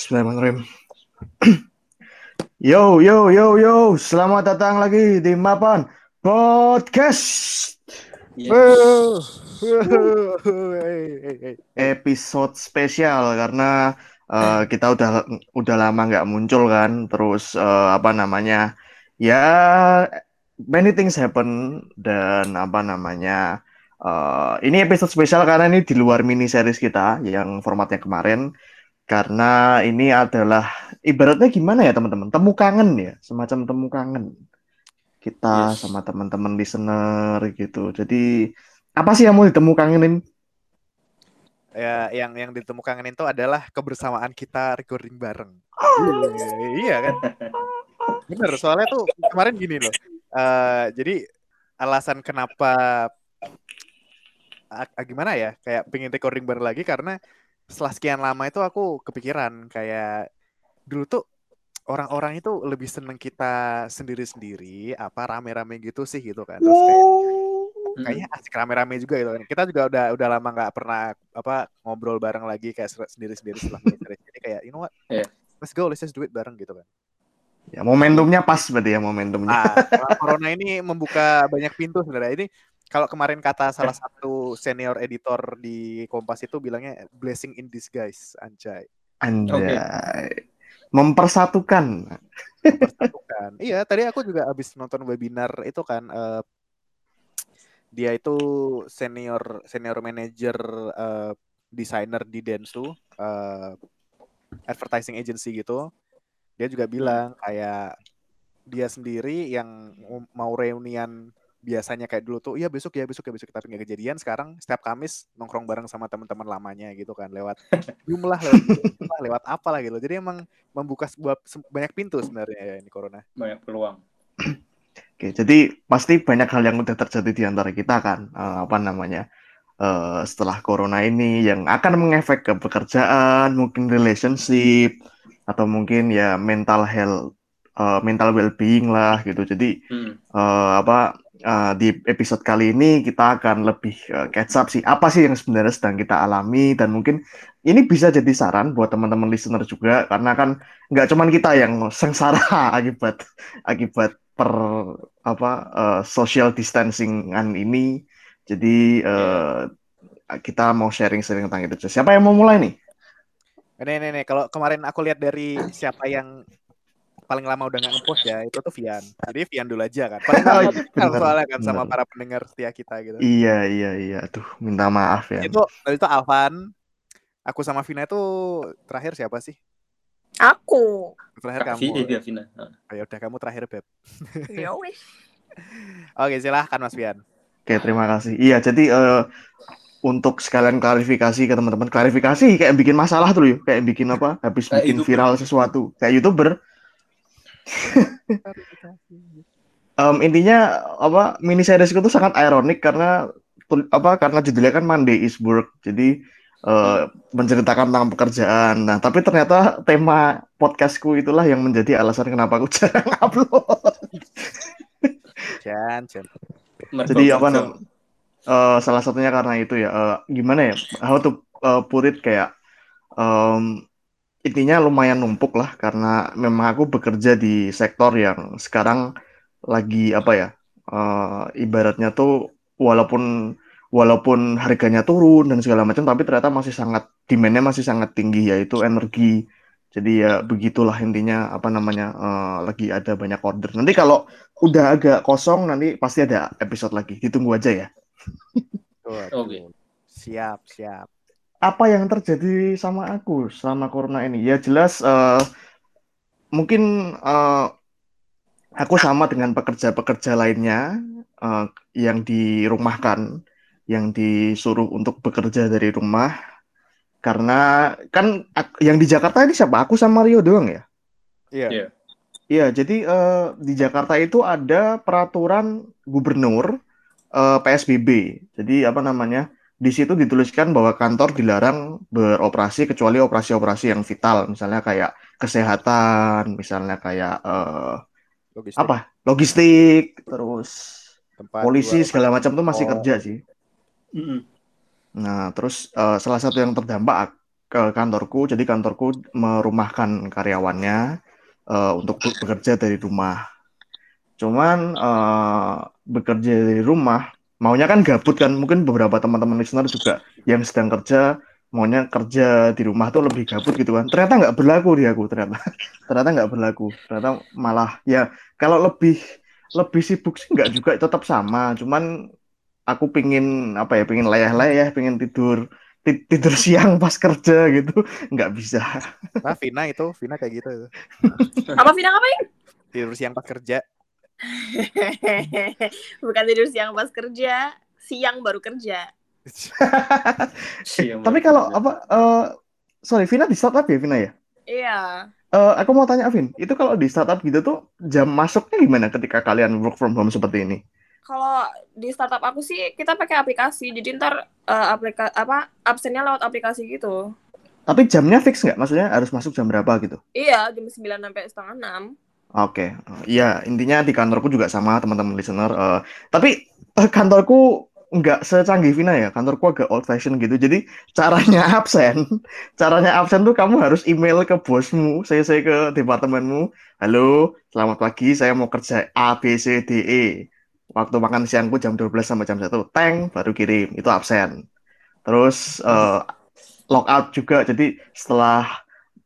Bismillahirrahmanirrahim. Yo, yo, yo, yo. Selamat datang lagi di Mapan Podcast. Episode spesial karena uh, kita udah udah lama nggak muncul kan. Terus uh, apa namanya? Ya many things happen dan apa namanya? Uh, ini episode spesial karena ini di luar mini series kita yang formatnya kemarin karena ini adalah ibaratnya gimana ya teman-teman? Temu kangen ya semacam temu kangen. Kita yes. sama teman-teman listener gitu. Jadi apa sih yang mau ditemu kangenin? Ya yang yang ditemu kangenin itu adalah kebersamaan kita recording bareng. Oh. iya kan? Bener soalnya tuh kemarin gini loh. Uh, jadi alasan kenapa uh, gimana ya? Kayak pengen recording bareng lagi karena setelah sekian lama itu aku kepikiran kayak dulu tuh orang-orang itu lebih seneng kita sendiri-sendiri apa rame-rame gitu sih gitu kan. Terus kayak kayaknya asik rame-rame juga gitu. Kan kita juga udah udah lama nggak pernah apa ngobrol bareng lagi kayak sendiri-sendiri setelah jadi kayak you know what? Yeah. let's go let's just do it bareng gitu kan. Ya momentumnya pas berarti ya momentumnya. Nah, corona ini membuka banyak pintu sebenarnya. Ini kalau kemarin kata salah satu senior editor di Kompas itu bilangnya blessing in disguise, anjay. Anjay. Okay. Mempersatukan. Mempersatukan. iya, tadi aku juga habis nonton webinar itu kan uh, dia itu senior senior manager uh, desainer di Densu uh, advertising agency gitu. Dia juga bilang kayak dia sendiri yang mau reunian biasanya kayak dulu tuh iya besok ya besok ya besok tapi nggak kejadian sekarang setiap Kamis nongkrong bareng sama teman-teman lamanya gitu kan lewat jumlah lewat jumlah, lewat apa lah gitu jadi emang membuka sebuah banyak pintu sebenarnya ya ini corona banyak peluang Oke, jadi pasti banyak hal yang udah terjadi di antara kita kan, uh, apa namanya, uh, setelah corona ini yang akan mengefek ke pekerjaan, mungkin relationship, atau mungkin ya mental health, uh, mental well-being lah gitu. Jadi hmm. uh, apa uh, di episode kali ini kita akan lebih uh, catch up sih apa sih yang sebenarnya sedang kita alami dan mungkin ini bisa jadi saran buat teman-teman listener juga karena kan nggak cuman kita yang sengsara akibat akibat per apa uh, social distancingan ini jadi uh, kita mau sharing-sharing tentang itu siapa yang mau mulai nih Nih, nih, nih. Kalau kemarin aku lihat dari siapa yang paling lama udah nggak ngepost ya itu tuh Vian. Jadi Vian dulu aja kan. Paling lama kan soalnya kan sama para pendengar setia kita gitu. Iya iya iya. Tuh minta maaf ya. Itu itu Alvan. Aku sama Vina itu terakhir siapa sih? Aku. Terakhir kamu. Iya Vina. Oh, ya udah kamu terakhir beb. Ya wis. Oke silahkan Mas Vian. Oke terima kasih. Iya jadi uh, untuk sekalian klarifikasi ke teman-teman klarifikasi kayak bikin masalah tuh yuk kayak bikin apa habis bikin viral sesuatu kayak youtuber um, intinya apa mini series itu sangat ironik karena apa karena judulnya kan Monday is work. Jadi uh, menceritakan tentang pekerjaan. Nah tapi ternyata tema podcastku itulah yang menjadi alasan kenapa aku jarang upload. Jan, Jan. jadi apa namanya uh, salah satunya karena itu ya. Uh, gimana ya how to uh, put it kayak um, intinya lumayan numpuk lah karena memang aku bekerja di sektor yang sekarang lagi apa ya uh, ibaratnya tuh walaupun walaupun harganya turun dan segala macam tapi ternyata masih sangat demandnya masih sangat tinggi yaitu energi. Jadi ya begitulah intinya apa namanya uh, lagi ada banyak order. Nanti kalau udah agak kosong nanti pasti ada episode lagi. Ditunggu aja ya. Oke. Okay. siap siap apa yang terjadi sama aku selama corona ini? Ya jelas uh, mungkin uh, aku sama dengan pekerja-pekerja lainnya uh, yang dirumahkan, yang disuruh untuk bekerja dari rumah. Karena kan yang di Jakarta ini siapa? Aku sama Rio doang ya? Iya. Yeah. Iya, jadi uh, di Jakarta itu ada peraturan gubernur uh, PSBB. Jadi apa namanya? Di situ dituliskan bahwa kantor dilarang beroperasi kecuali operasi-operasi yang vital, misalnya kayak kesehatan, misalnya kayak uh, logistik. apa logistik, terus Tempat polisi segala macam tuh masih oh. kerja sih. Mm -hmm. Nah, terus uh, salah satu yang terdampak ke kantorku. Jadi kantorku merumahkan karyawannya uh, untuk bekerja dari rumah. Cuman uh, bekerja dari rumah maunya kan gabut kan. Mungkin beberapa teman-teman listener juga yang sedang kerja maunya kerja di rumah tuh lebih gabut gitu kan. Ternyata nggak berlaku di aku ternyata. ternyata nggak berlaku. Ternyata malah ya kalau lebih lebih sibuk sih nggak juga tetap sama. Cuman aku pingin apa ya pingin layah-layah, pingin tidur tidur siang pas kerja gitu nggak bisa. Nah, Vina itu, Vina kayak gitu. Apa Vina ngapain? Tidur siang pas kerja. Bukan tidur siang pas kerja, siang baru kerja. Tapi kalau apa uh, sorry Vina di startup ya Vina ya? Iya. Uh, aku mau tanya Vin, itu kalau di startup gitu tuh jam masuknya gimana ketika kalian work from home seperti ini? Kalau di startup aku sih kita pakai aplikasi, jadi ntar uh, aplika apa absennya lewat aplikasi gitu. Tapi jamnya fix nggak? Maksudnya harus masuk jam berapa gitu? Iya, jam 9 sampai setengah 6. Oke, okay. iya intinya di kantorku juga sama teman-teman listener. Uh, tapi uh, kantorku nggak secanggih Vina ya, kantorku agak old fashion gitu. Jadi caranya absen, caranya absen tuh kamu harus email ke bosmu, saya saya ke departemenmu. Halo, selamat pagi, saya mau kerja A B C D E. Waktu makan siangku jam 12 sampai jam 1, teng baru kirim, itu absen. Terus uh, logout juga. Jadi setelah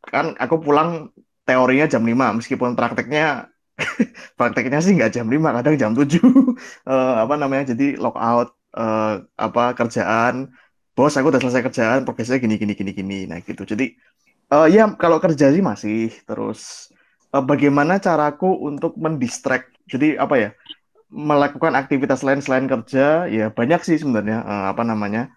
kan aku pulang teorinya jam 5 meskipun prakteknya prakteknya sih nggak jam 5 kadang jam 7 uh, eh, apa namanya jadi lockout uh, apa kerjaan. Bos aku udah selesai kerjaan progresnya gini gini gini gini. Nah gitu. Jadi uh, ya kalau kerja sih masih. Terus uh, bagaimana caraku untuk mendistract? Jadi apa ya melakukan aktivitas lain selain kerja ya banyak sih sebenarnya uh, apa namanya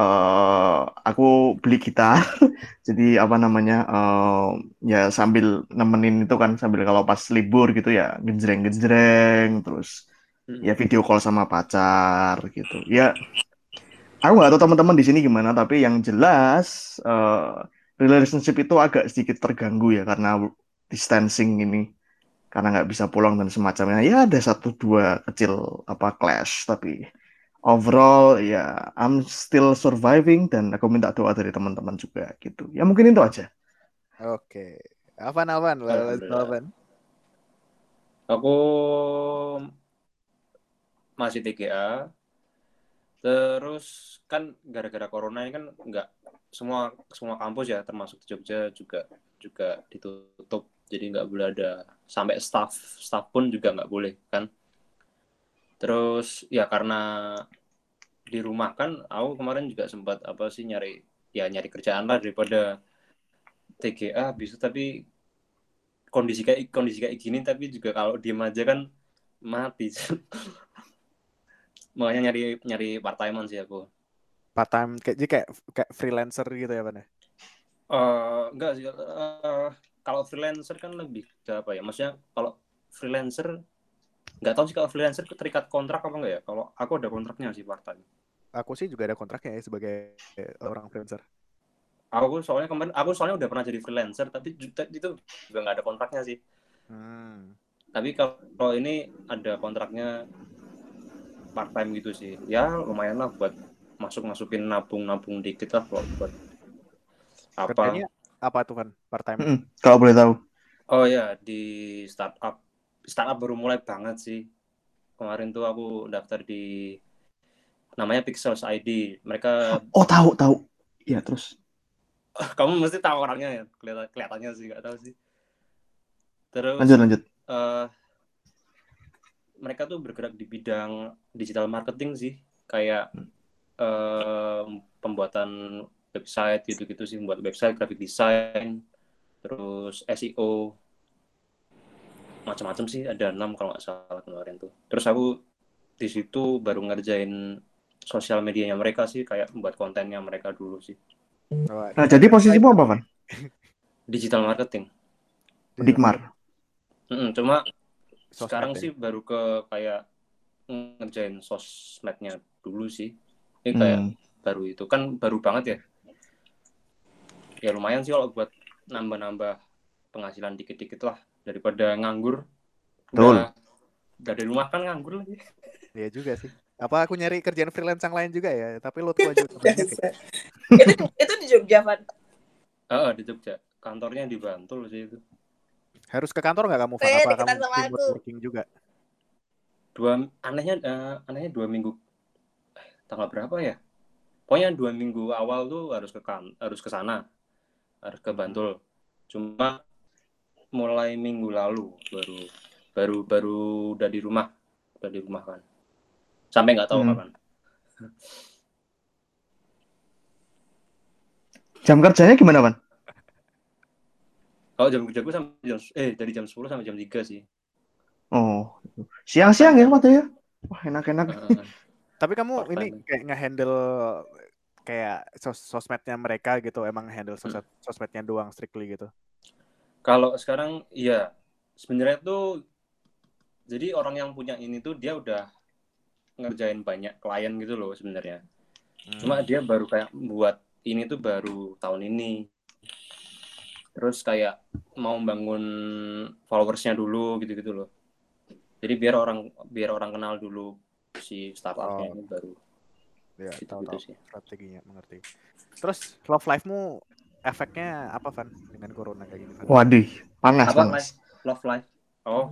uh, aku beli gitar. Jadi apa namanya uh, ya sambil nemenin itu kan sambil kalau pas libur gitu ya gejreng gejreng terus hmm. ya video call sama pacar gitu. Ya aku nggak tahu teman-teman di sini gimana tapi yang jelas uh, relationship itu agak sedikit terganggu ya karena distancing ini. Karena nggak bisa pulang dan semacamnya. Ya ada satu dua kecil apa clash tapi overall ya I'm still surviving dan aku minta doa dari teman-teman juga gitu. Ya mungkin itu aja. Oke. Avan Avan, Avan. Aku masih TGA. Terus kan gara-gara corona ini kan nggak semua semua kampus ya termasuk di Jogja juga juga ditutup jadi nggak boleh ada sampai staff staff pun juga nggak boleh kan terus ya karena di rumah kan aku kemarin juga sempat apa sih nyari ya nyari kerjaan lah daripada TGA bisa tapi kondisi kayak kondisi kayak gini tapi juga kalau diem aja kan mati. Makanya nyari nyari part time sih aku. Part time kayak jadi kayak kayak freelancer gitu ya bang uh, enggak sih uh, kalau freelancer kan lebih apa ya? Maksudnya kalau freelancer nggak tahu sih kalau freelancer terikat kontrak apa enggak ya? Kalau aku ada kontraknya sih part time aku sih juga ada kontraknya ya sebagai orang freelancer. Aku soalnya kemarin aku soalnya udah pernah jadi freelancer tapi itu juga nggak ada kontraknya sih. Hmm. tapi kalau ini ada kontraknya part time gitu sih. Ya lumayan lah buat masuk masukin nabung nabung dikit lah buat, buat apa. Kerjanya apa tuh kan part time mm kalau boleh tahu. Oh ya di startup startup baru mulai banget sih. Kemarin tuh aku daftar di namanya Pixels ID mereka oh tahu tahu. Ya terus? Kamu mesti tahu orangnya ya? Kelihatan, kelihatannya sih nggak tahu sih. Terus lanjut lanjut. uh, mereka tuh bergerak di bidang digital marketing sih. Kayak uh, pembuatan website gitu-gitu sih membuat website graphic design terus SEO macam-macam sih ada enam kalau nggak salah kemarin tuh. Terus aku di situ baru ngerjain sosial medianya mereka sih kayak membuat kontennya mereka dulu sih. Nah jadi posisimu apa Van? Digital marketing. Dikmar mm -mm, cuma Sosmed sekarang ya? sih baru ke kayak ngerjain sosmednya dulu sih. Ini kayak hmm. baru itu. Kan baru banget ya. Ya lumayan sih kalau buat nambah-nambah penghasilan dikit-dikit lah daripada nganggur. Betul. Udah, dari rumah kan nganggur lagi. Iya juga sih. Apa aku nyari kerjaan freelance yang lain juga ya? Tapi lo tuh aja itu itu di Jogja, Van. Ah, di Jogja. Kantornya di Bantul sih itu. Harus ke kantor nggak kamu, Van? Eh, Apa kamu remote working juga? Dua anehnya eh, anehnya dua minggu eh, tanggal berapa ya? Pokoknya dua minggu awal tuh harus ke kan harus ke sana. Harus ke Bantul. Cuma mulai minggu lalu baru baru baru udah di rumah. Udah di rumah kan. Sampai nggak tahu Hmm. kapan. Jam kerjanya gimana, Pan? Kalau jam kerja gue sampai jam eh dari jam 10 sampai jam 3 sih. Oh, siang-siang ya, Pak ya? Wah, enak-enak. Heeh. Tapi kamu Part ini time. kayak nge-handle kayak sos sosmednya mereka gitu, emang handle Hmm. sosmed sosmednya doang strictly gitu. Kalau sekarang iya sebenarnya tuh jadi orang yang punya ini tuh dia udah ngerjain banyak klien gitu loh sebenarnya. Hmm. Cuma dia baru kayak buat ini tuh baru tahun ini. Terus kayak mau bangun followersnya dulu gitu-gitu loh. Jadi biar orang biar orang kenal dulu si startupnya Oh. ini baru ya, tahu gitu-gitu tahu sih. strateginya, mengerti. Terus love life-mu efeknya apa, Van, dengan corona kayak gini, Van? Waduh, panas, Apa panas. life? Love life. Oh.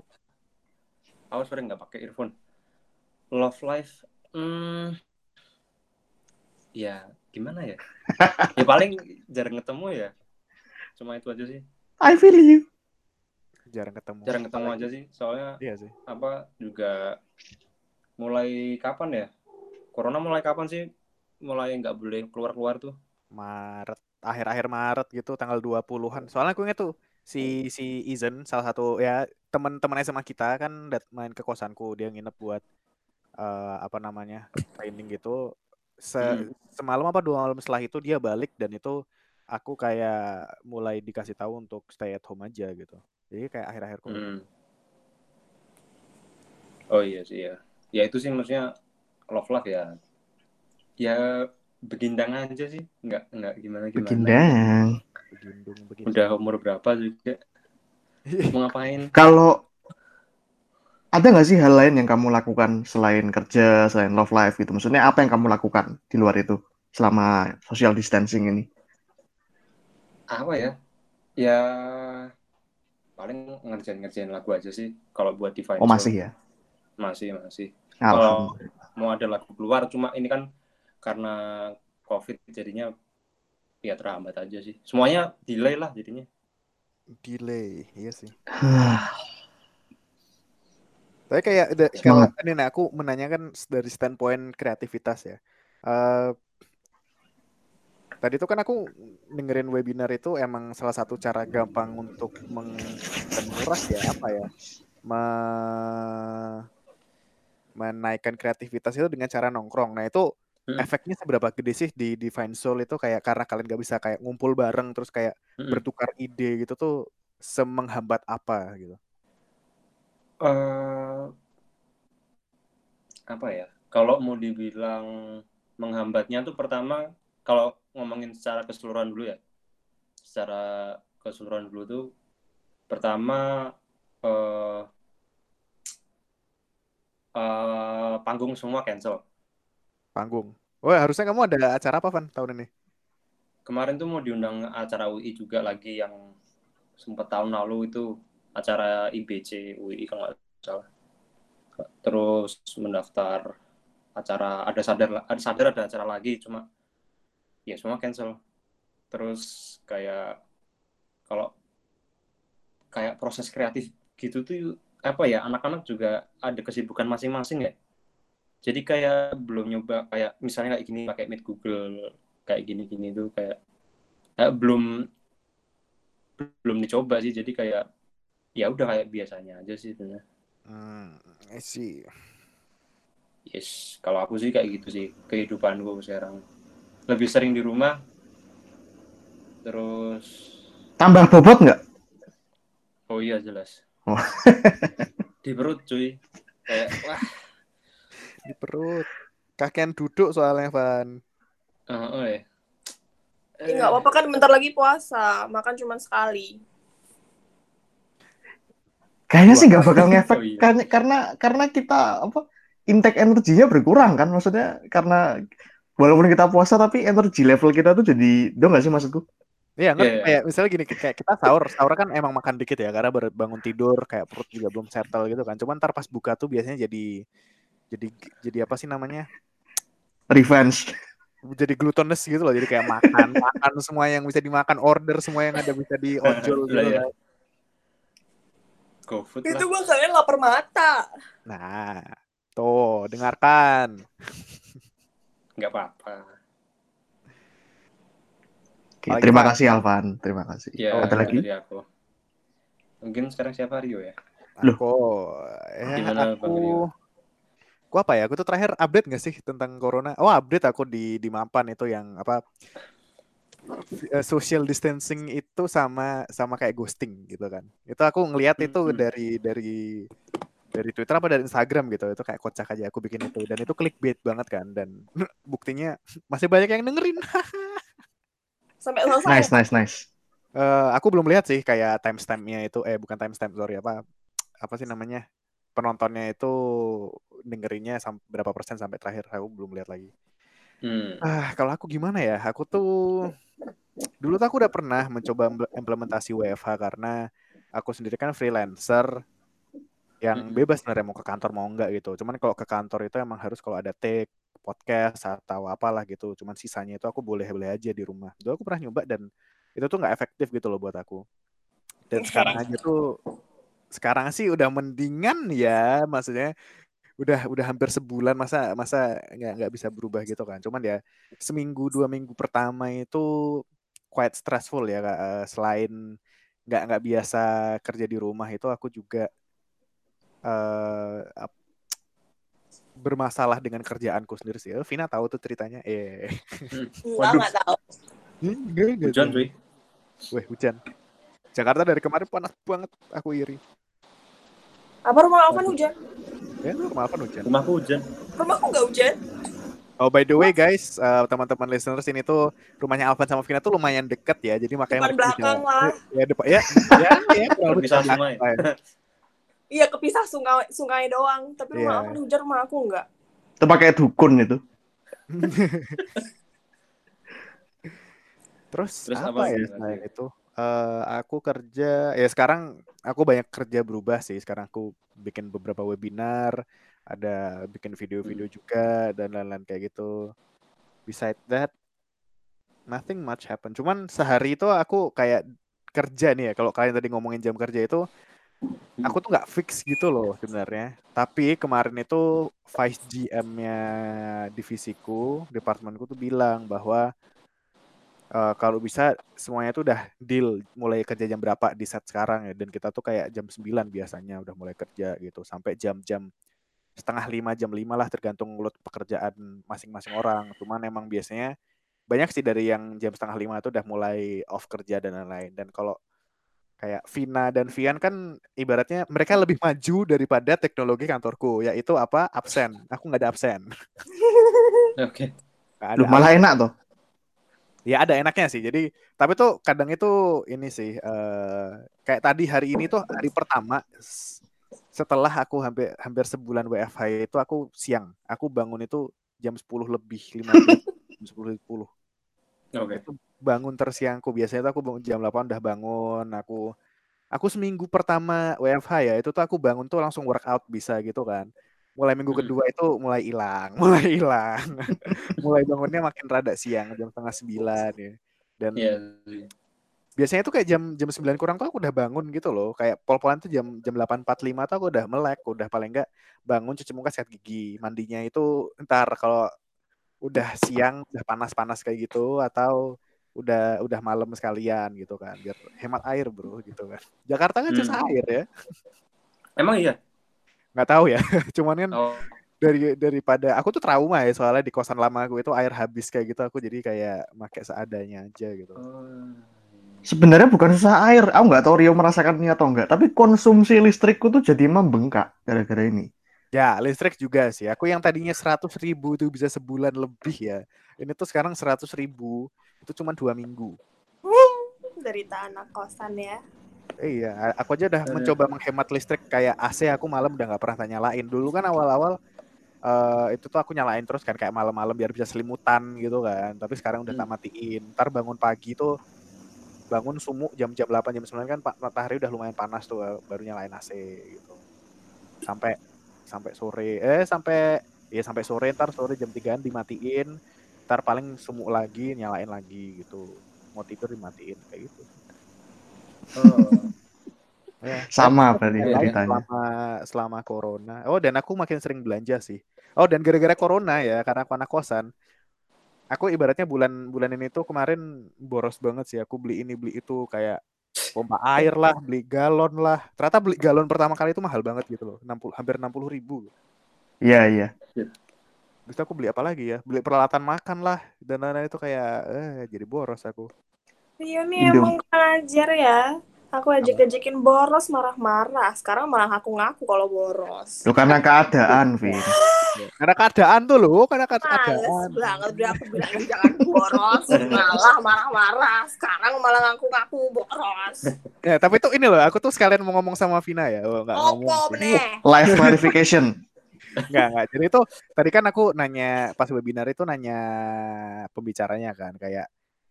Aku sebenarnya nggak pakai earphone. Love life. Hmm. Ya, gimana ya? ya paling jarang ketemu ya. Cuma itu aja sih. I feel you. Jarang ketemu. Jarang ketemu aja sih. Soalnya Iya sih. apa juga mulai kapan ya? Corona mulai kapan sih? Mulai nggak boleh keluar-keluar tuh. Maret, akhir-akhir Maret gitu, tanggal 20-an. Soalnya aku inget tuh si si Izen salah satu ya teman-teman SMA kita kan dat main ke kosanku, dia nginep buat eh, apa namanya? training gitu. Se Hmm. semalam apa dua malam setelah itu dia balik dan itu aku kayak mulai dikasih tahu untuk stay at home aja gitu. Jadi kayak akhir-akhir. Hmm. Oh iya sih ya. Ya itu sih maksudnya love life ya. Ya begindang aja sih. Nggak nggak gimana gimana. Begindang. Begindung begini. Udah umur berapa juga. Mau ngapain? Kalau ada nggak sih hal lain yang kamu lakukan selain kerja, selain love life gitu? Maksudnya apa yang kamu lakukan di luar itu selama social distancing ini? Apa ya? Ya paling ngerjain-ngerjain lagu aja sih. Kalau buat di Oh masih ya? Masih, masih. Alhamdulillah. Mau ada lagu keluar, cuma ini kan karena COVID jadinya ya terhambat aja sih. Semuanya delay lah jadinya. Delay, iya sih. Hah, Tapi kayak da- kalau ini nah, aku menanyakan dari standpoint kreativitas ya. Eh tadi itu kan aku dengerin webinar itu emang salah satu cara gampang untuk menguras ya apa ya me- menaikkan kreativitas itu dengan cara nongkrong. Nah itu Hmm. efeknya seberapa gede sih di Divine Soul itu kayak karena kalian gak bisa kayak ngumpul bareng terus kayak Mm-mm. bertukar ide gitu tuh semenghambat apa gitu. eh apa ya? Kalau mau dibilang menghambatnya tuh pertama kalau ngomongin secara keseluruhan dulu ya. Secara keseluruhan dulu tuh pertama eh eh, panggung semua cancel. Panggung. Oh harusnya kamu ada acara apa Van tahun ini? Kemarin tuh mau diundang acara UI juga lagi yang sempat tahun lalu itu acara IBC UI kalau nggak salah. Terus mendaftar acara ada sadar ada sadar ada acara lagi cuma ya semua cancel. Terus kayak kalau kayak proses kreatif gitu tuh apa ya anak-anak juga ada kesibukan masing-masing ya. Jadi kayak belum nyoba kayak misalnya kayak gini pakai Meet Google kayak gini-gini tuh kayak kayak belum belum dicoba sih jadi kayak ya udah kayak biasanya aja sih sebenarnya Hmm, I see. yes kalau aku sih kayak gitu sih kehidupanku sekarang lebih sering di rumah terus Tambah bobot nggak? oh iya jelas Oh. di perut cuy kayak wah Di perut. Kakian duduk soalnya Van. eh, oh ya Ya, nggak apa-apa kan bentar lagi puasa, makan cuma sekali. Kayaknya sih nggak bakal ngefek Oh, iya. karena karena karena kita apa intake energinya berkurang kan maksudnya karena walaupun kita puasa tapi energi level kita tuh jadi dong nggak sih maksudku? Iya, Iya, iya. kayak misalnya gini kayak kita sahur, sahur kan emang makan dikit ya karena baru bangun tidur kayak perut juga belum settle gitu kan. Cuman ntar pas buka tuh biasanya jadi jadi jadi apa sih namanya? Revenge. Jadi glutonous gitu loh. Jadi kayak makan, makan semua yang bisa dimakan, order semua yang ada bisa di ojol gitu. Iya, kan. GoFood Itu gue kalian lapar mata. Nah, tuh dengarkan. Nggak apa-apa. Oke, Lagi, terima kasih Alvan, terima kasih. Ya, Ada lagi? dari aku. Mungkin sekarang siapa Rio ya? Loh. Aku eh, Gimana, aku Bang Rio? Aku apa ya? Aku tuh terakhir update nggak sih tentang corona? Oh, update aku di di Mapan itu yang apa eh, social distancing itu sama sama kayak ghosting gitu kan. Itu aku ngelihat itu Hmm. dari dari dari Twitter apa dari Instagram gitu. Itu kayak kocak aja aku bikin itu dan itu clickbait banget kan dan buktinya masih banyak yang dengerin. Sampai selesai. Nice, nice, nice. Eh, aku belum lihat sih kayak timestampnya itu eh bukan timestamp sorry apa apa sih namanya penontonnya itu dengerinnya berapa persen sampai terakhir aku belum lihat lagi. Hmm. Ah kalau aku gimana ya aku tuh dulu tuh aku udah pernah mencoba imple- implementasi WFH karena aku sendiri kan freelancer yang Mm-mm. bebas sebenarnya mau ke kantor mau enggak gitu. Cuman kalau ke kantor itu emang harus kalau ada take podcast atau apalah gitu. Cuman sisanya itu aku boleh-boleh aja di rumah. Dulu aku pernah nyoba dan itu tuh nggak efektif gitu loh buat aku. Dan sekarang aja tuh sekarang sih udah mendingan ya maksudnya udah udah hampir sebulan masa masa nggak nggak bisa berubah gitu kan cuman ya seminggu dua minggu pertama itu quite stressful ya Kak. Eh, selain nggak nggak biasa kerja di rumah itu aku juga eh ap- bermasalah dengan kerjaanku sendiri sih. Eh, Vina tahu tuh ceritanya. Eh, Enggak, Waduh. enggak tahu. enggak Hujan cuy. Weh, hujan. Jakarta dari kemarin panas banget. Aku iri. Apa rumah Alvan hujan? Ya, maaf hujan. Rumahku hujan. Rumahku nggak hujan. Oh by the way guys, eh, teman-teman listeners ini tuh rumahnya Alvan sama Vina tuh lumayan deket ya, jadi makanya Depan mereka belakang bisa- lah. Ya depan ya, ya, ya Berpisah tengah sungai. ya. Iya kepisah sungai sungai doang. Tapi rumah Iya. Alvan hujan, rumah aku enggak. Itu pakai dukun itu. Terus, Terus apa, apa ya selain itu? Eh, aku kerja ya sekarang aku banyak kerja berubah sih. Sekarang aku bikin beberapa webinar, ada bikin video-video Hmm. juga dan lain-lain kayak gitu. Beside that, nothing much happen. Cuman sehari itu aku kayak kerja nih ya. Kalau kalian tadi ngomongin jam kerja itu, aku tuh nggak fix gitu loh sebenarnya. Tapi kemarin itu vice GM-nya divisiku, departemenku tuh bilang bahwa eh, kalau bisa semuanya tuh udah deal mulai kerja jam berapa di set sekarang ya. Dan kita tuh kayak jam 9 biasanya udah mulai kerja gitu sampai jam-jam setengah lima jam lima lah tergantung load pekerjaan masing-masing orang. Cuman emang biasanya banyak sih dari yang jam setengah lima itu udah mulai off kerja dan lain-lain. Dan kalau kayak Vina dan Vian kan ibaratnya mereka lebih maju daripada teknologi kantorku yaitu apa absen aku nggak ada absen Oke. Ada Loh, malah enak tuh. Ya ada enaknya sih. Jadi tapi tuh kadang itu ini sih eh, kayak tadi hari ini tuh hari pertama setelah aku hampir hampir sebulan WFH itu aku siang aku bangun itu jam 10 lebih 15 jam 10 10 Oke. itu bangun tersiangku. Biasanya tuh aku bangun jam 8 udah bangun aku aku seminggu pertama WFH ya itu tuh aku bangun tuh langsung workout bisa gitu kan mulai minggu Hmm. kedua itu mulai hilang mulai hilang mulai bangunnya makin rada siang jam setengah sembilan ya dan Iya. biasanya tuh kayak jam jam 9 kurang tuh aku udah bangun gitu loh kayak pol-polan tuh jam jam 8.45 tuh aku udah melek udah paling enggak bangun cuci muka sikat gigi mandinya itu ntar kalau udah siang udah panas-panas kayak gitu atau udah udah malam sekalian gitu kan biar hemat air bro gitu kan Jakarta kan susah Hmm. air ya Emang iya. Nggak tahu ya cuman kan Oh, dari daripada aku tuh trauma ya soalnya di kosan lama aku itu air habis kayak gitu aku jadi kayak make seadanya aja gitu oh. Sebenarnya bukan susah air. Aku nggak tahu Rio merasakannya atau enggak. Tapi konsumsi listrikku tuh jadi membengkak gara-gara ini. Ya, listrik juga sih. Aku yang tadinya 100 ribu itu bisa sebulan lebih ya. Ini tuh sekarang 100 ribu. Itu cuma dua minggu. Dari tanah kosan ya. Eh, iya, aku aja udah Ada. mencoba menghemat listrik kayak AC aku malam udah nggak pernah nyalain. Dulu kan awal-awal eh, itu tuh aku nyalain terus kan kayak malam-malam biar bisa selimutan gitu kan. Tapi sekarang udah tak Hmm. matiin. Ntar bangun pagi tuh bangun sumuk jam-jam 8 jam 9 kan matahari udah lumayan panas tuh eh, baru nyalain AC gitu. Sampai sampai sore eh sampai ya sampai sore ntar sore jam 3 dimatiin ntar paling sumuk lagi nyalain lagi gitu mau tidur dimatiin kayak gitu Oh. ya. Sama berarti ceritanya. selama selama corona. Oh dan aku makin sering belanja sih. Oh dan gara-gara corona ya karena aku anak kosan. Aku ibaratnya bulan bulan ini tuh kemarin boros banget sih. Aku beli ini beli itu kayak pompa air lah beli galon lah. Ternyata beli galon pertama kali itu mahal banget gitu loh. 60 hampir 60 ribu Iya, iya. Terus aku beli apa lagi ya? Beli peralatan makan lah dan lain-lain itu kayak eh jadi boros aku Rio nih emang kurang ajar ya. Aku ajak-ajakin boros marah-marah. Sekarang malah aku ngaku kalau boros. Itu karena keadaan, Vin. karena keadaan tuh loh karena Males keadaan banget udah aku bilang jangan boros malah marah-marah sekarang malah ngaku-ngaku boros ya tapi itu ini loh aku tuh sekalian mau ngomong sama Vina ya oh, nggak ngomong Live clarification. Enggak, enggak. Jadi itu tadi kan aku nanya pas webinar itu nanya pembicaranya kan kayak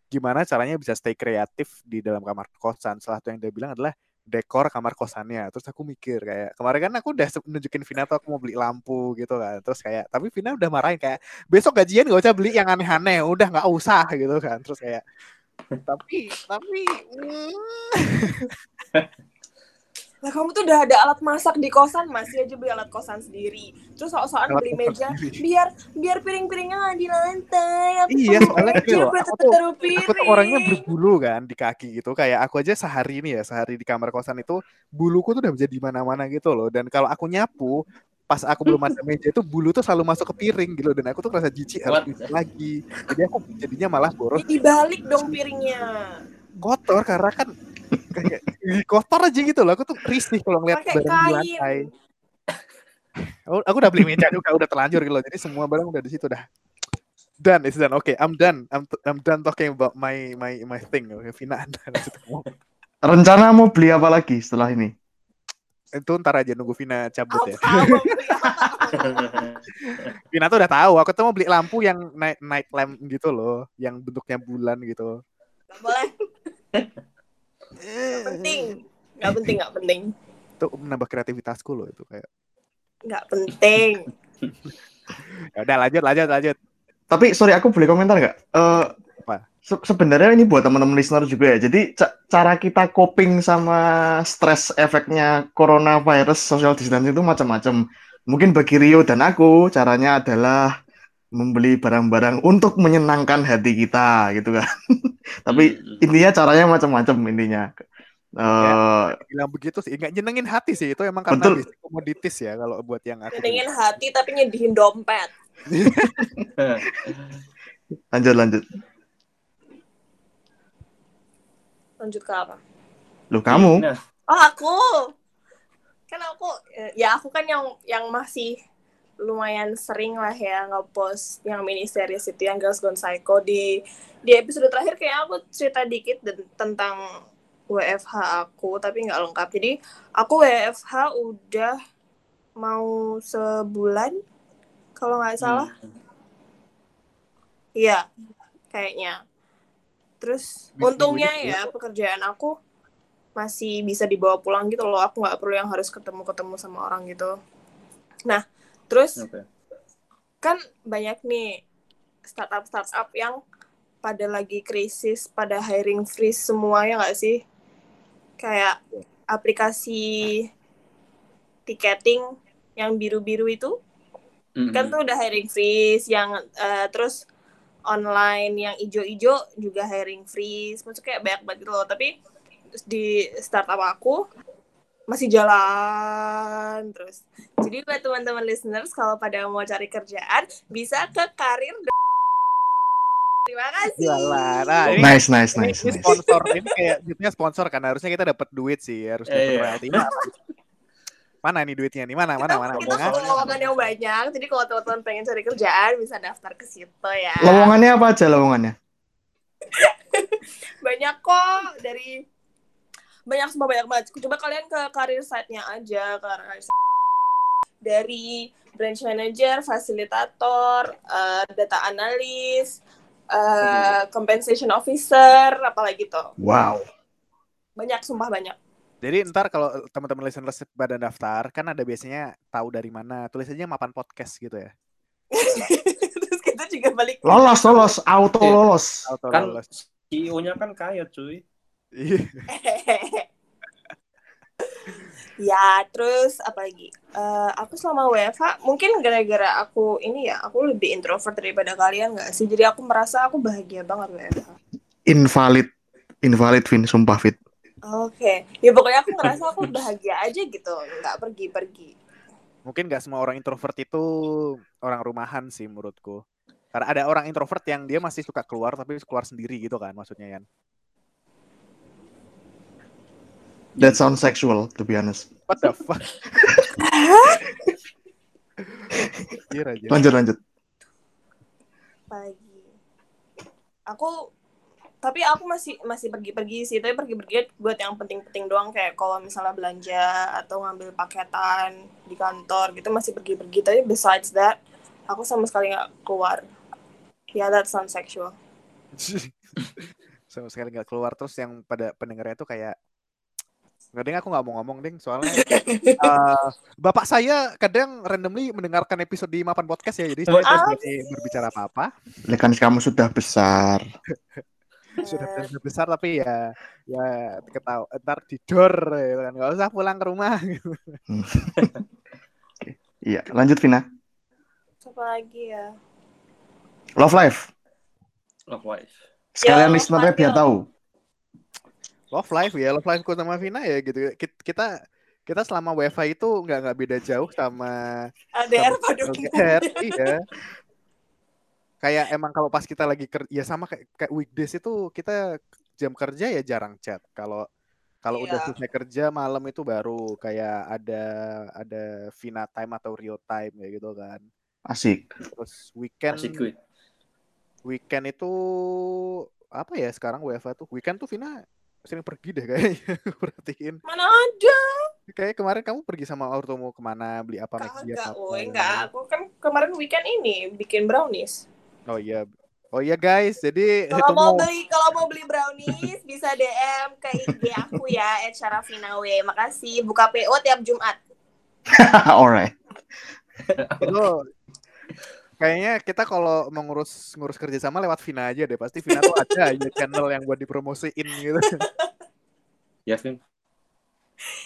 gimana caranya bisa stay kreatif di dalam kamar kosan. Salah satu yang dia bilang adalah dekor kamar kosannya. Terus aku mikir kayak kemarin kan aku udah nunjukin Vina tuh aku mau beli lampu gitu kan. Terus kayak tapi Vina udah marahin kayak besok gajian gak usah beli yang aneh-aneh, udah nggak usah gitu kan. Terus kayak tapi tapi mm, Lah kamu tuh udah ada alat masak di kosan masih aja beli alat kosan sendiri. Terus soal-soal beli meja sendiri. biar biar piring-piringnya nggak di lantai. Apa Iya, soalnya loh, buat aku tuh- aku tuh orangnya berbulu kan di kaki gitu kayak aku aja sehari ini ya sehari di kamar kosan itu buluku tuh udah menjadi mana-mana gitu loh dan kalau aku nyapu pas aku belum ada meja itu bulu tuh selalu masuk ke piring gitu dan aku tuh merasa jijik harus lagi jadi aku jadinya malah boros Dibalik dong piringnya. kotor karena kan kayak ih, kotor aja gitu loh. Aku tuh risih kalau ngeliat Pakai barang di lantai. Oh, aku udah beli meja juga udah terlanjur gitu loh. Jadi semua barang udah di situ udah done it's done. Oke I'm done. I'm, I'm done talking about my my my thing. Oke Vina anda Rencana mau beli apa lagi setelah ini? itu ntar aja nunggu Vina cabut ya. beli apa? Vina tuh udah tahu aku tuh mau beli lampu yang night night lamp gitu loh yang bentuknya bulan gitu. Nggak boleh. Nggak penting. Nggak penting, nggak penting. itu menambah kreativitasku loh itu kayak Nggak penting. ya udah lanjut lanjut lanjut Tapi sorry aku boleh komentar nggak? Eh, Apa? se- sebenarnya ini buat teman-teman listener juga ya. Jadi ca- cara kita coping sama stres efeknya coronavirus social distancing itu macam-macam. Mungkin bagi Rio dan aku caranya adalah membeli barang-barang untuk menyenangkan hati kita gitu kan. Tapi Hmm. intinya caranya macam-macam intinya. Eh, bilang begitu sih nggak nyenengin hati sih itu emang karena Betul. komoditis ya kalau buat yang aku Nyenengin hati tapi nyedihin dompet. lanjut lanjut. Lanjut ke apa? Loh kamu? Oh aku kan aku eh, ya aku kan yang yang masih lumayan sering lah ya ngepost yang mini series itu yang Girls Gone Psycho di di episode terakhir kayak aku cerita dikit tentang WFH aku tapi nggak lengkap jadi aku WFH udah mau sebulan kalau nggak salah hmm. Iya, kayaknya. Terus Bisa untungnya begitu ya pekerjaan aku masih bisa dibawa pulang gitu loh. Aku nggak perlu yang harus ketemu-ketemu sama orang gitu. Nah, terus Oke. kan banyak nih startup-startup yang pada lagi krisis, pada hiring freeze semua ya nggak sih? Kayak aplikasi tiketing yang biru-biru itu Hmm. kan tuh udah hiring freeze yang eh, terus online yang ijo-ijo juga hiring freeze maksudnya kayak banyak banget gitu loh tapi di startup aku masih jalan terus jadi buat teman-teman listeners kalau pada mau cari kerjaan bisa ke karir terima kasih Yalah, nah, ini- Nice nice ini, nice. ini nice. sponsor ini kayak duitnya sponsor kan harusnya kita dapat duit sih harus dapat Eh, iya. royalti Ini apa? mana nih duitnya nih mana mana kita, mana kita lowongan yang banyak jadi kalau teman-teman pengen cari kerjaan bisa daftar ke situ ya Lowongannya apa aja lowongannya? banyak kok dari banyak semua banyak banget coba kalian ke karir site-nya aja karir site- dari branch manager fasilitator eh, data analis eh, compensation officer, apalagi tuh. Wow. Banyak, sumpah banyak. Jadi ntar kalau teman-teman listeners pada daftar kan ada biasanya tahu dari mana tulisannya mapan podcast gitu ya. Terus kita juga balik. Lolos, lolos, auto Iya. lolos. Auto Kan lolos. CEO-nya kan kaya cuy. Iya. ya, terus apa lagi? Eh, aku selama WFH, mungkin gara-gara aku ini ya, aku lebih introvert daripada kalian nggak sih? Jadi aku merasa aku bahagia banget WFH. Invalid. Invalid, Vin. Sumpah, Fit. Oke, ya pokoknya aku ngerasa aku bahagia aja gitu, nggak pergi-pergi. Mungkin nggak semua orang introvert itu orang rumahan sih menurutku. Karena ada orang introvert yang dia masih suka keluar tapi keluar sendiri gitu kan maksudnya Yan. That sounds sexual, to be honest. What the fuck? Lanjut, lanjut. Pagi. Aku tapi aku masih masih pergi-pergi sih, tapi pergi-pergi buat yang penting-penting doang kayak kalau misalnya belanja atau ngambil paketan di kantor gitu masih pergi-pergi. Tapi besides that, aku sama sekali nggak keluar. Ya, that sounds sexual. sama sekali nggak keluar terus yang pada pendengarnya itu kayak nggak ding aku nggak mau ngomong ding soalnya eh, bapak saya kadang randomly mendengarkan episode di mapan podcast ya jadi saya tidak Ah. berani berbicara apa-apa Ya kan kamu sudah besar. sudah sudah besar tapi ya ya ketahu ntar tidur gitu kan nggak usah pulang ke rumah Iya, lanjut, Vina. Apa lagi ya? Love life. Love wife. Sekalian Yo, listenernya biar tahu. Love life ya love life sama Vina ya gitu Kit- kita kita selama WiFi itu nggak nggak beda jauh sama LDR pada LDR, iya. Kayak emang kalau pas kita lagi kerja, ya sama kayak, kayak weekdays itu kita jam kerja ya jarang chat. Kalau kalau udah Iya. selesai kerja malam itu baru kayak ada ada Vina time atau real time kayak gitu kan. Asik. Terus weekend Asik gue. weekend itu apa ya sekarang WFA tuh weekend tuh Vina sering pergi deh kayaknya perhatiin Mana ada? kayak kemarin kamu pergi sama ortomu ke mana beli apa woi, enggak. Aku kan kemarin weekend ini bikin brownies. oh iya oh iya guys jadi Kalau mau mau beli kalau mau beli brownies bisa DM ke IG aku ya @syarafinawe. Makasih. Buka PO tiap Jumat. Alright. itu kayaknya kita kalau mau ngurus ngurus kerja sama lewat Vina aja deh pasti Vina tuh ada aja channel yang buat dipromosiin gitu Ya, Vin.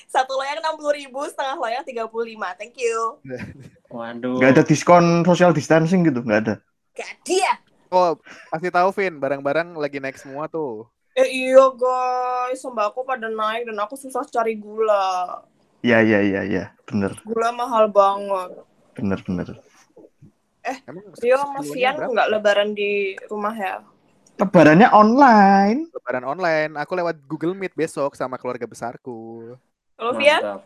Satu loyang enam puluh ribu, setengah loyang tiga puluh lima. Thank you. Waduh. Nggak ada diskon social distancing gitu, nggak ada. Gak dia. oh pasti tahu Vin barang-barang lagi naik semua tuh Eh iya guys, sembako pada naik dan aku susah cari gula. Iya, iya, iya, iya. Bener, Gula mahal banget. bener, bener. Emang Rio berapa? nggak lebaran di rumah ya? Lebarannya online. lebaran online aku lewat Google Meet besok sama keluarga besarku Kalau Vian? Mantap.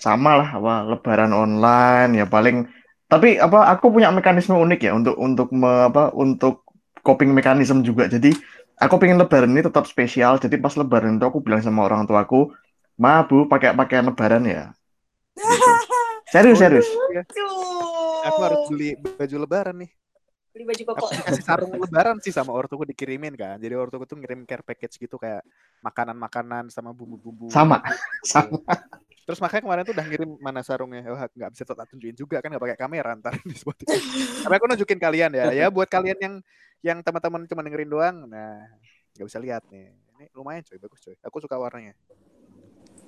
Sama lah, apa, lebaran online, ya paling... Tapi apa aku punya mekanisme unik ya untuk untuk me- apa untuk coping mekanisme juga. Jadi aku pengen lebaran ini tetap spesial. Jadi pas lebaran itu aku bilang sama orang tuaku, "Ma, Bu, pakai pakaian lebaran ya." Gitu. Serius, serius. Tuh. aku harus beli baju lebaran nih beli baju koko. aku dikasih sarung lebaran sih sama ortuku dikirimin kan jadi ortuku tuh ngirim care package gitu kayak makanan-makanan sama bumbu-bumbu Sama. Sama. terus makanya kemarin tuh udah ngirim mana sarungnya oh nggak bisa tak tunjukin juga kan nggak pakai kamera ntar di Spotify tapi aku nunjukin kalian ya ya buat kalian yang yang teman-teman cuma dengerin doang nah nggak bisa lihat nih ini lumayan coy bagus coy aku suka warnanya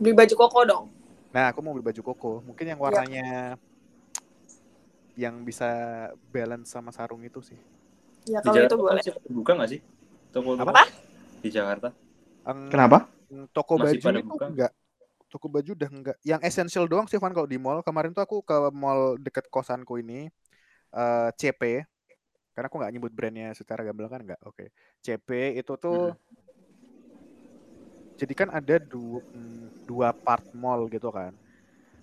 Beli baju koko dong. Nah aku mau beli baju koko mungkin yang warnanya yang bisa balance sama sarung itu sih Ya Di kalau Jakarta itu boleh. masih buka nggak sih? Toko Apa? Di Jakarta. Ang- Kenapa? Toko Masih baju itu buka? enggak. Toko baju udah enggak. Yang essential doang sih Van kalau di mall. Kemarin tuh aku ke mall deket kosanku ini eh, CP. Karena aku nggak nyebut brandnya secara gamblang kan enggak. Oke. CP itu tuh jadi kan ada dua, dua part mall gitu kan.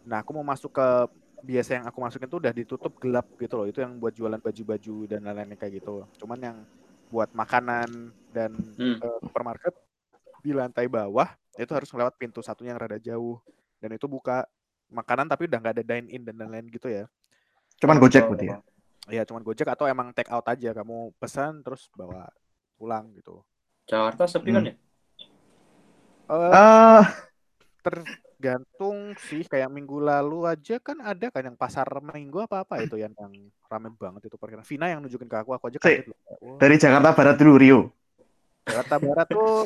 Nah, aku mau masuk ke biasa yang aku masukin tuh udah ditutup gelap gitu loh. Itu yang buat jualan baju-baju dan lain-lain kayak gitu. Cuman yang buat makanan dan Hmm. eh, supermarket di lantai bawah itu harus melewat pintu satunya yang rada jauh dan itu buka makanan tapi udah nggak ada dine in dan lain-lain gitu ya Cuman Gojek berarti ya. ya cuman Gojek atau emang take out aja kamu pesan terus bawa pulang gitu. Jakarta sepi kan Hmm. ya? Eh, Eh, tergantung sih kayak minggu lalu aja kan ada kan yang pasar minggu apa apa itu yang yang rame banget itu perkiraan. Vina yang nunjukin ke aku, aku aja Si- kaget loh. Dari Jakarta Barat dulu Rio. Jakarta Barat tuh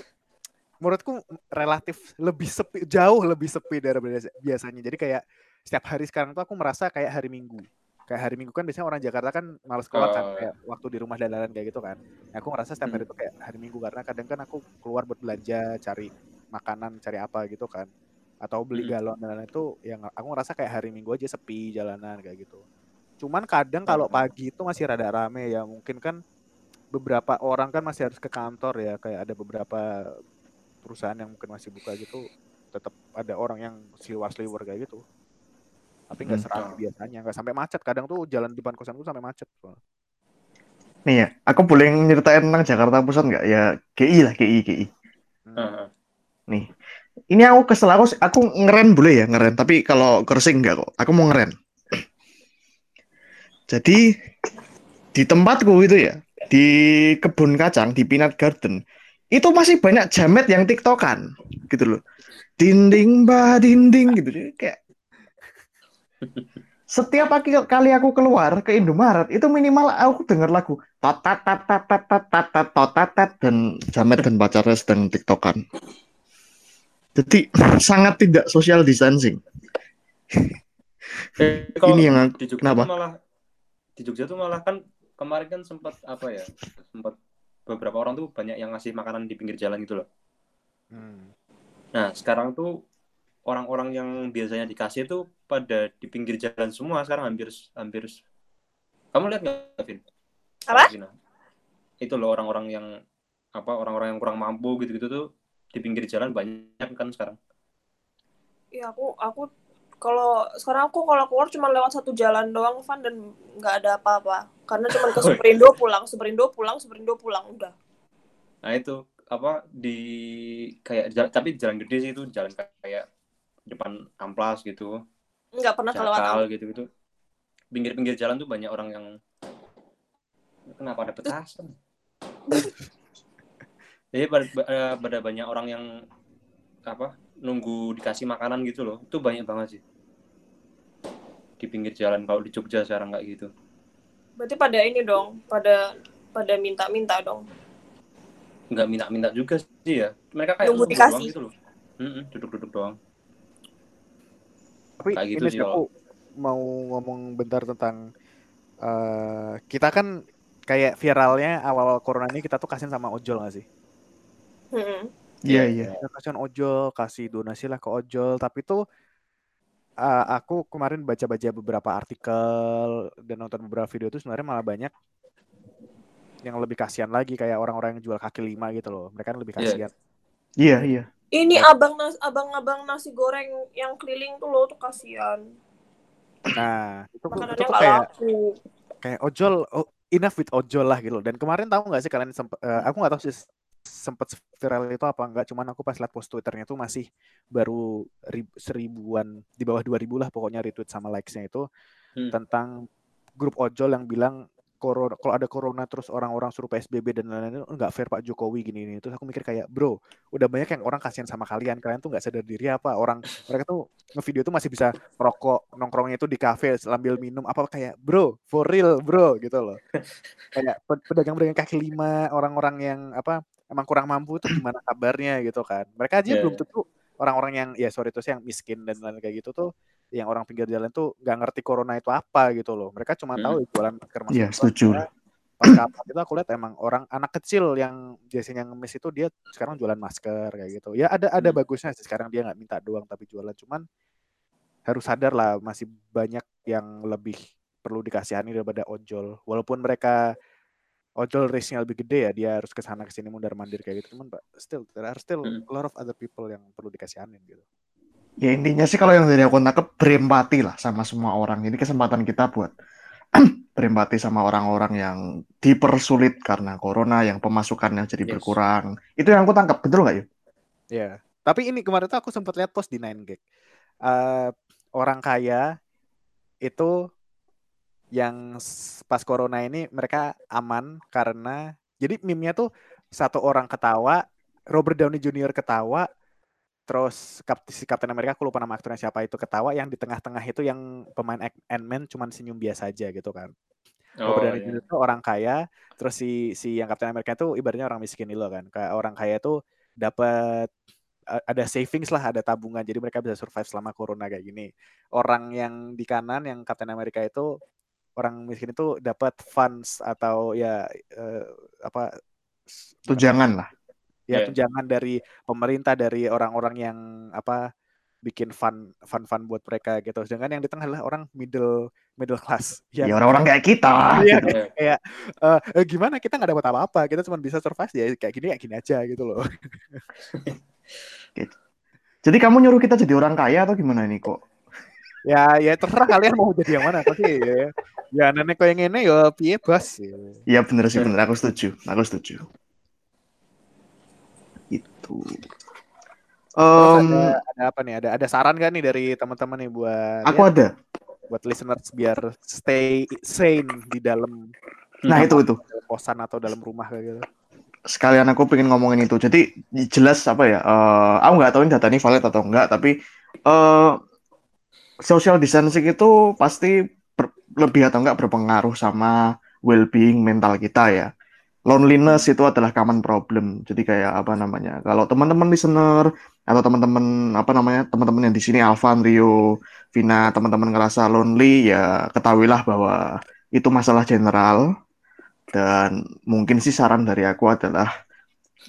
menurutku relatif lebih sepi, jauh lebih sepi daripada biasanya. Jadi kayak setiap hari sekarang tuh aku merasa kayak hari Minggu. Kayak hari Minggu kan biasanya orang Jakarta kan males keluar kan Oh. kayak waktu di rumah dan lain-lain kayak gitu kan. Nah, aku ngerasa setiap hari itu kayak hari Minggu karena kadang kan aku keluar buat belanja, cari makanan, cari apa gitu kan. Atau beli Hmm. galon dan lain-lain itu yang aku ngerasa kayak hari Minggu aja sepi jalanan kayak gitu. Cuman kadang kalau Hmm. pagi itu masih rada rame ya. Mungkin kan beberapa orang kan masih harus ke kantor ya. Kayak ada beberapa perusahaan yang mungkin masih buka gitu. Tetap ada orang yang seliwar-seliwar kayak gitu. Tapi nggak Hmm. serame biasanya. Nggak sampai macet. Kadang tuh jalan depan kosanku sampai macet. Nih ya, aku boleh nyeritain tentang Jakarta Pusat nggak? Ya GI lah, GI, GI. Hmm. Nih, ini aku kesel aku, aku ngeren boleh ya ngeren. Tapi kalau kersing nggak kok. Aku mau ngeren. Jadi di tempatku itu ya, di kebun kacang di Peanut Garden itu masih banyak jamet yang tiktokan gitu loh. Dinding bah dinding gitu. Jadi kayak setiap kali- kali aku keluar ke Indomaret itu minimal aku denger lagu totat tat tat tat tat tat tat totat tat dan jamet dan pacarnya sedang tiktokan. Jadi sangat tidak social distancing. Eh, kalau Ini yang di Jogja kenapa? malah di Jogja tuh malah kan kemarin kan sempat apa ya? Sempat beberapa orang tuh banyak yang ngasih makanan di pinggir jalan gitu loh. Hmm. Nah, sekarang tuh orang-orang yang biasanya dikasih tuh pada di pinggir jalan semua sekarang hampir hampir kamu lihat nggak Vin? Apa? Itu loh orang-orang yang apa orang-orang yang kurang mampu gitu-gitu tuh di pinggir jalan banyak kan sekarang. Iya aku aku kalau sekarang aku kalau keluar cuma lewat satu jalan doang Van dan nggak ada apa-apa karena cuma ke Superindo pulang Superindo pulang Superindo pulang udah Nah itu apa di kayak jala- tapi jalan gede sih itu jalan kayak depan amplas gitu, nggak pernah kelewat jakal gitu-gitu. Pinggir-pinggir jalan tuh banyak orang yang kenapa ada petasan? Jadi pada, eh, pada banyak orang yang apa nunggu dikasih makanan gitu loh. Itu banyak banget sih di pinggir jalan kalau di Jogja sekarang kayak gitu. berarti pada ini dong pada pada minta-minta dong Nggak minta-minta juga sih ya. Mereka kayak Nunggu dikasih. doang gitu loh. Mm-mm, duduk-duduk doang. Tapi Kayak gitu ini sih aku mau ngomong bentar tentang eh kita kan kayak viralnya awal-awal corona ini kita tuh kasihan sama ojol gak sih? Mm-mm. Iya, iya. Kita kasihan ojol, kasih donasi lah ke ojol. Tapi tuh eh, aku kemarin baca-baca beberapa artikel dan nonton beberapa video itu sebenarnya malah banyak yang lebih kasihan lagi kayak orang-orang yang jual kaki lima gitu loh. Mereka kan lebih Iya. kasihan. Iya, iya. ini abang nas abang-abang nasi goreng yang keliling tuh lo tuh kasihan Nah, itu, itu tuh nggak kayak laku kayak ojol oh, enough with ojol lah gitu loh. dan kemarin tahu nggak sih kalian sempet eh, aku nggak tahu sih sempet viral itu apa enggak? Cuman aku pas liat post twitternya tuh masih baru rib- seribuan di bawah dua ribu lah pokoknya retweet sama likesnya itu Hmm. tentang grup ojol yang bilang corona kalau ada corona terus orang-orang suruh psbb dan lain-lain itu nggak fair pak jokowi gini gini terus aku mikir kayak bro udah banyak yang orang kasihan sama kalian. Kalian tuh nggak sadar diri apa orang mereka tuh ngevideo tuh masih bisa rokok nongkrongnya itu di kafe sambil minum apa kayak bro for real bro gitu loh. Kayak pe- pedagang-pedagang kaki lima orang-orang yang apa emang kurang mampu tuh gimana kabarnya gitu kan mereka aja Iya, belum iya. tentu orang-orang yang ya sorry itu sih yang miskin dan lain kayak gitu tuh yang orang pinggir jalan tuh nggak ngerti corona itu apa gitu loh mereka cuma Hmm. tahu jualan masker masker Iya, doang. setuju. Karena pas kapan itu aku lihat emang orang anak kecil yang biasanya ngemis itu dia sekarang jualan masker kayak gitu ya ada ada Hmm. bagusnya sih sekarang dia nggak minta doang tapi jualan cuman harus sadar lah masih banyak yang lebih perlu dikasihani daripada ojol walaupun mereka ojol risknya lebih gede ya dia harus ke sana ke sini mundar mandir kayak gitu cuman pak still there are still Hmm. a lot of other people yang perlu dikasihanin gitu Ya intinya sih kalau yang dari aku nangkep berempati lah sama semua orang. Ini kesempatan kita buat berempati sama orang-orang yang dipersulit karena corona, yang pemasukannya jadi Yes. berkurang. Itu yang aku tangkap, betul nggak ya? Ya, tapi ini kemarin tuh aku sempat lihat post di 9gag. Eh orang kaya itu yang pas corona ini mereka aman karena jadi meme-nya tuh satu orang ketawa, Robert Downey Jr. ketawa, terus kap- si Captain America aku lupa nama aktornya siapa itu ketawa, yang di tengah-tengah itu yang pemain Ant- Ant-Man cuman senyum biasa aja gitu kan. Oh, Robert Downey iya. Jr. itu orang kaya, terus si si yang Captain America itu ibaratnya orang miskin loh kan. Kayak orang kaya itu dapat ada savings lah, ada tabungan, jadi mereka bisa survive selama corona kayak gini. Orang yang di kanan yang Captain America itu orang miskin itu dapat funds atau ya eh, apa Tujangan lah. ya Iya. tunjangan dari pemerintah dari orang-orang yang apa bikin fun fun fun buat mereka gitu. Sedangkan yang di tengah adalah orang middle middle class yang Ya orang-orang kayak kita. Iya, gitu. Eh, eh, gimana kita nggak dapat apa-apa kita cuma bisa survive ya kayak gini kayak gini aja gitu loh Jadi kamu nyuruh kita jadi orang kaya atau gimana ini kok? Ya ya terserah kalian mau jadi yang mana tapi ya, ya nenek kau yang ini ya piye bos ya. Iya bener sih bener. Aku setuju. Aku setuju. Itu. Em, ada, ada apa nih ada ada saran gak nih dari teman-teman nih buat aku ya, ada. buat listeners biar stay sane di dalam Nah itu itu. kosan atau dalam rumah kayak gitu sekalian aku pengen ngomongin itu. Jadi jelas apa ya? eh, aku nggak tahu ini data ini valid atau enggak, tapi eh social distancing itu pasti ber- lebih atau enggak berpengaruh sama well-being mental kita ya. Loneliness itu adalah common problem. Jadi kayak apa namanya? Kalau teman-teman listener atau teman-teman apa namanya? Teman-teman yang di sini Alvan, Rio, Vina, teman-teman ngerasa lonely ya ketahuilah bahwa itu masalah general dan mungkin sih saran dari aku adalah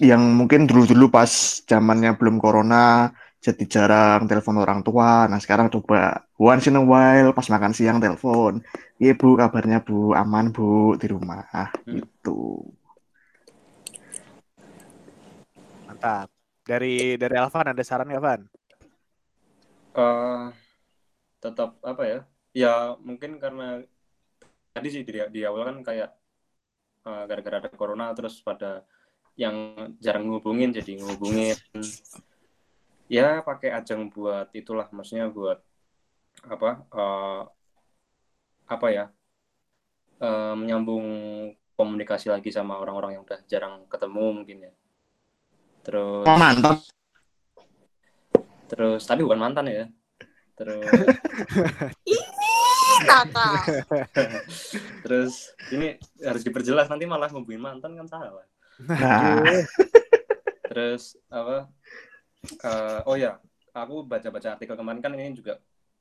yang mungkin dulu-dulu pas zamannya belum corona jadi jarang telepon orang tua. Nah, sekarang coba once in a while pas makan siang telepon. Iya, Bu, kabarnya Bu? Aman, Bu, di rumah. Gitu. mantap dari dari Alvan ada saran nggak Van Eh, tetap apa ya? Ya mungkin karena tadi sih di, di awal kan kayak eh, gara-gara ada corona terus pada yang jarang ngubungin jadi ngubungin. Ya pakai ajang buat itulah maksudnya buat apa? eh, apa ya? eh, menyambung komunikasi lagi sama orang-orang yang udah jarang ketemu mungkin ya. Terus Oh, mantap. terus tapi bukan mantan ya. Terus kakak Terus ini harus diperjelas nanti malah ngubungin mantan kan salah. Nah, Terus apa? Eh, oh ya, aku baca-baca artikel kemarin kan ini juga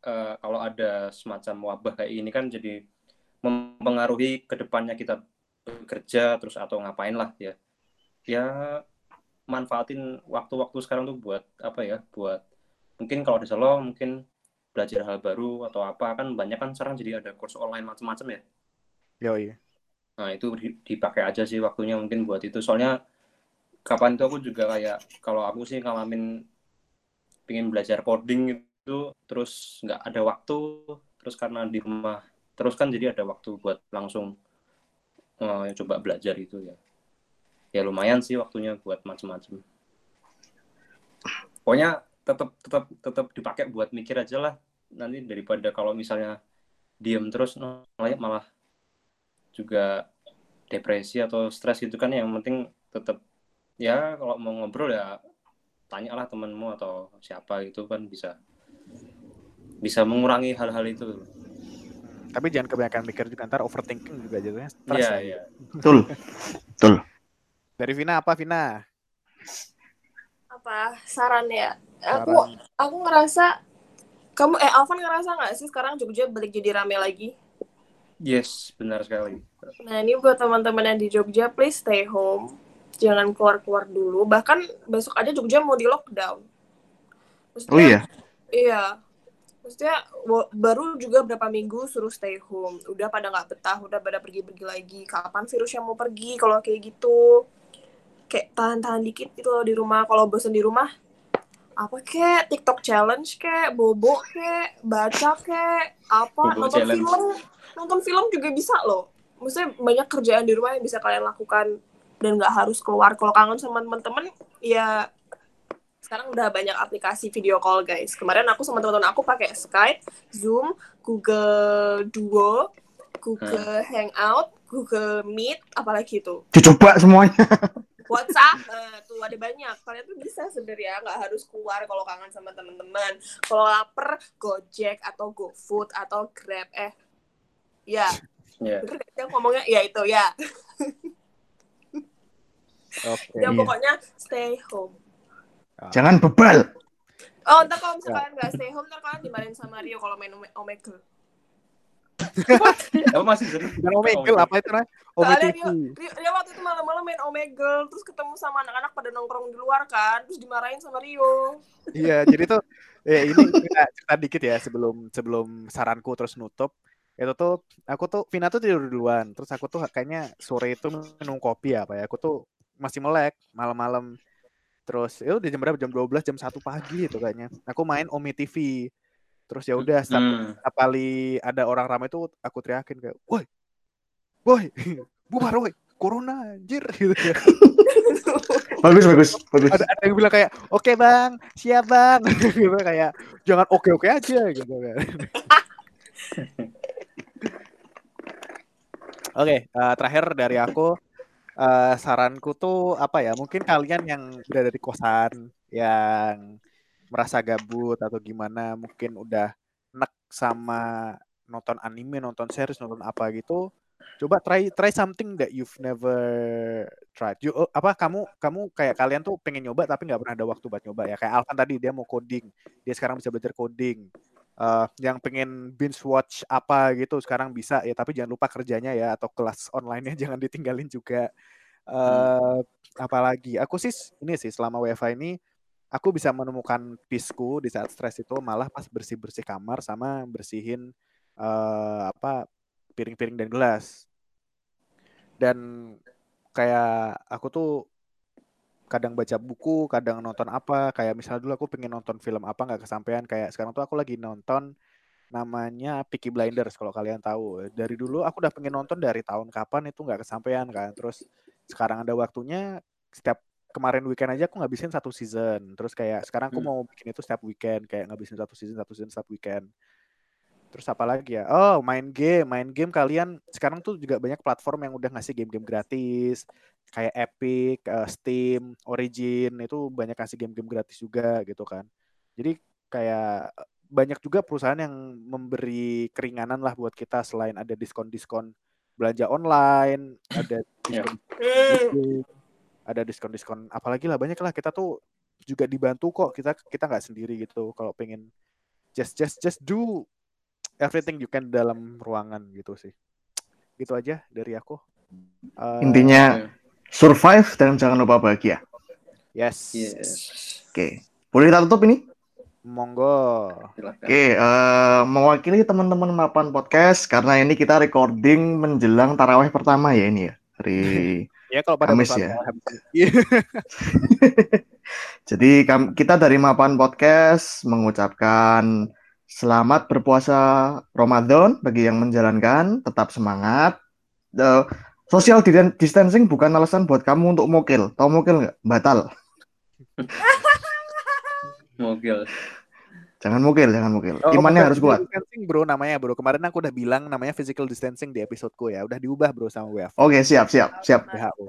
eh, kalau ada semacam wabah kayak ini kan jadi mempengaruhi ke depannya kita bekerja terus atau ngapain lah ya. Ya manfaatin waktu-waktu sekarang tuh buat apa ya? Buat mungkin kalau di Solo mungkin belajar hal baru atau apa kan banyak kan sekarang jadi ada kursus online macam-macam ya. Yoi. Nah, itu di- dipakai aja sih waktunya mungkin buat itu. Soalnya kapan itu aku juga kayak kalau aku sih ngalamin pengen belajar coding itu terus nggak ada waktu terus karena di rumah terus kan jadi ada waktu buat langsung eh, coba belajar itu ya. Ya lumayan sih waktunya buat macam-macam. Pokoknya tetap tetap tetap dipakai buat mikir aja lah nanti daripada kalau misalnya diem terus malah juga depresi atau stres gitu kan yang penting tetap ya kalau mau ngobrol ya tanyalah temanmu atau siapa gitu kan bisa bisa mengurangi hal-hal itu Tapi jangan kebanyakan mikir juga ntar overthinking juga jadinya stres. iya ya. iya betul. Dari Vina apa Vina? apa saran ya aku Saran. aku ngerasa kamu eh Alvan ngerasa nggak sih sekarang Jogja balik jadi rame lagi yes benar sekali nah ini buat teman-teman yang di Jogja please stay home jangan keluar-keluar dulu bahkan besok aja Jogja mau di lockdown Maksudnya- Oh iya. Iya. Maksudnya baru juga berapa minggu suruh stay home. Udah pada nggak betah, udah pada pergi-pergi lagi. Kapan virusnya mau pergi kalau kayak gitu? Kayak tahan-tahan dikit gitu loh di rumah. Kalau bosan di rumah, apa kek? TikTok challenge kek? Bobo kek? Baca kek? Apa? Bobo nonton challenge. film? Nonton film juga bisa loh. Maksudnya banyak kerjaan di rumah yang bisa kalian lakukan dan nggak harus keluar. Kalau kangen sama teman-teman, ya sekarang udah banyak aplikasi video call guys. Kemarin aku sama teman-teman aku pakai Skype, Zoom, Google Duo, Google Hangout, Google Meet, apalagi itu. Dicoba semuanya. WhatsApp, eh, tuh ada banyak. Kalian tuh bisa sebenarnya nggak harus keluar kalau kangen sama teman-teman. Kalau lapar, Gojek atau GoFood atau Grab. Eh, ya, Ya. bener ngomongnya? Ya itu ya. Oke. Ya Iya. pokoknya stay home. Jangan bebal. Oh, ntar kalau misalkan nggak stay home, ntar kalian dimarahin sama Rio kalau main Ome- Omegle. Apa masih sering? Bukan Omegle apa itu nah? OMTV. Rio, Rio, Rio waktu itu malam-malam main Omegle, terus ketemu sama anak-anak pada nongkrong di luar kan, terus dimarahin sama Rio. Iya, jadi tuh eh, ini cerita, cerita dikit ya sebelum sebelum saranku terus nutup. Itu tuh aku tuh Vina tuh tidur duluan. Terus aku tuh kayaknya sore itu minum kopi apa ya. Aku tuh masih melek malam-malam. Terus ya udah jam berapa? Jam 12, jam 1 pagi itu kayaknya. Aku main Omi TV. Terus ya udah setiap, Hmm. setiap kali ada orang ramai tuh aku teriakin kayak, "Woi. Woi, bubar woi. Corona anjir." gitu ya. Bagus, bagus, bagus. ada, ada yang bilang kayak oke bang siap bang gitu kayak jangan oke oke aja gitu kan oke eh, terakhir dari aku eh, saranku tuh apa ya mungkin kalian yang berada di kosan yang merasa gabut atau gimana mungkin udah nek sama nonton anime nonton series nonton apa gitu coba try try something that you've never tried. You, oh, apa kamu kamu kayak kalian tuh pengen nyoba tapi nggak pernah ada waktu buat nyoba ya. Kayak Alvan tadi dia mau coding, dia sekarang bisa belajar coding. Eh, yang pengen binge watch apa gitu sekarang bisa ya tapi jangan lupa kerjanya ya atau kelas online-nya jangan ditinggalin juga. Eh apalagi aku sih ini sih selama WFH ini aku bisa menemukan peaceku di saat stres itu malah pas bersih-bersih kamar sama bersihin eh apa piring-piring dan gelas. Dan kayak aku tuh kadang baca buku, kadang nonton apa, kayak misalnya dulu aku pengen nonton film apa nggak kesampaian, kayak sekarang tuh aku lagi nonton namanya Peaky Blinders kalau kalian tahu. Dari dulu aku udah pengen nonton dari tahun kapan itu nggak kesampaian kan. Terus sekarang ada waktunya setiap kemarin weekend aja aku ngabisin satu season. Terus kayak sekarang aku Hmm. mau bikin itu setiap weekend, kayak ngabisin satu season, satu season setiap weekend. Terus apa lagi ya? Oh, main game. Main game kalian sekarang tuh juga banyak platform yang udah ngasih game-game gratis. Kayak Epic, eh, Steam, Origin itu banyak kasih game-game gratis juga gitu kan. Jadi kayak banyak juga perusahaan yang memberi keringanan lah buat kita selain ada diskon-diskon belanja online, ada Ya. diskon ada diskon-diskon apalagi lah banyak lah kita tuh juga dibantu kok kita kita nggak sendiri gitu kalau pengen just just just do everything you can dalam ruangan gitu sih gitu aja dari aku Eh, Intinya survive dan jangan lupa bahagia. yes Yes. Oke. Boleh kita tutup ini? monggo. Oke, eh, mewakili teman-teman Mapan Podcast karena ini kita recording menjelang taraweh pertama ya ini ya. Hari ya kalau pada Kamis ya. Jadi kita dari Mapan Podcast mengucapkan selamat berpuasa Ramadan bagi yang menjalankan, tetap semangat. Eh, social di- distancing bukan alasan buat kamu untuk mukil. Tahu mukil nggak? Batal. Mogil. Jangan mukil, jangan mukil. Oh, Imannya bukan harus kuat. distancing bro namanya bro kemarin aku udah bilang namanya physical distancing di episodeku ya udah diubah bro sama WF Oke, siap, siap, siap. WHO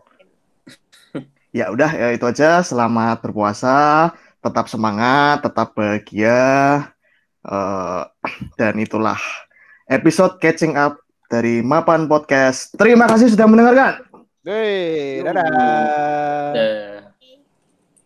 Ya udah, ya itu aja. Selamat berpuasa, tetap semangat, tetap bahagia. Eh, dan itulah episode catching up dari Mapan Podcast. Terima kasih sudah mendengarkan. Hey, dadah Dan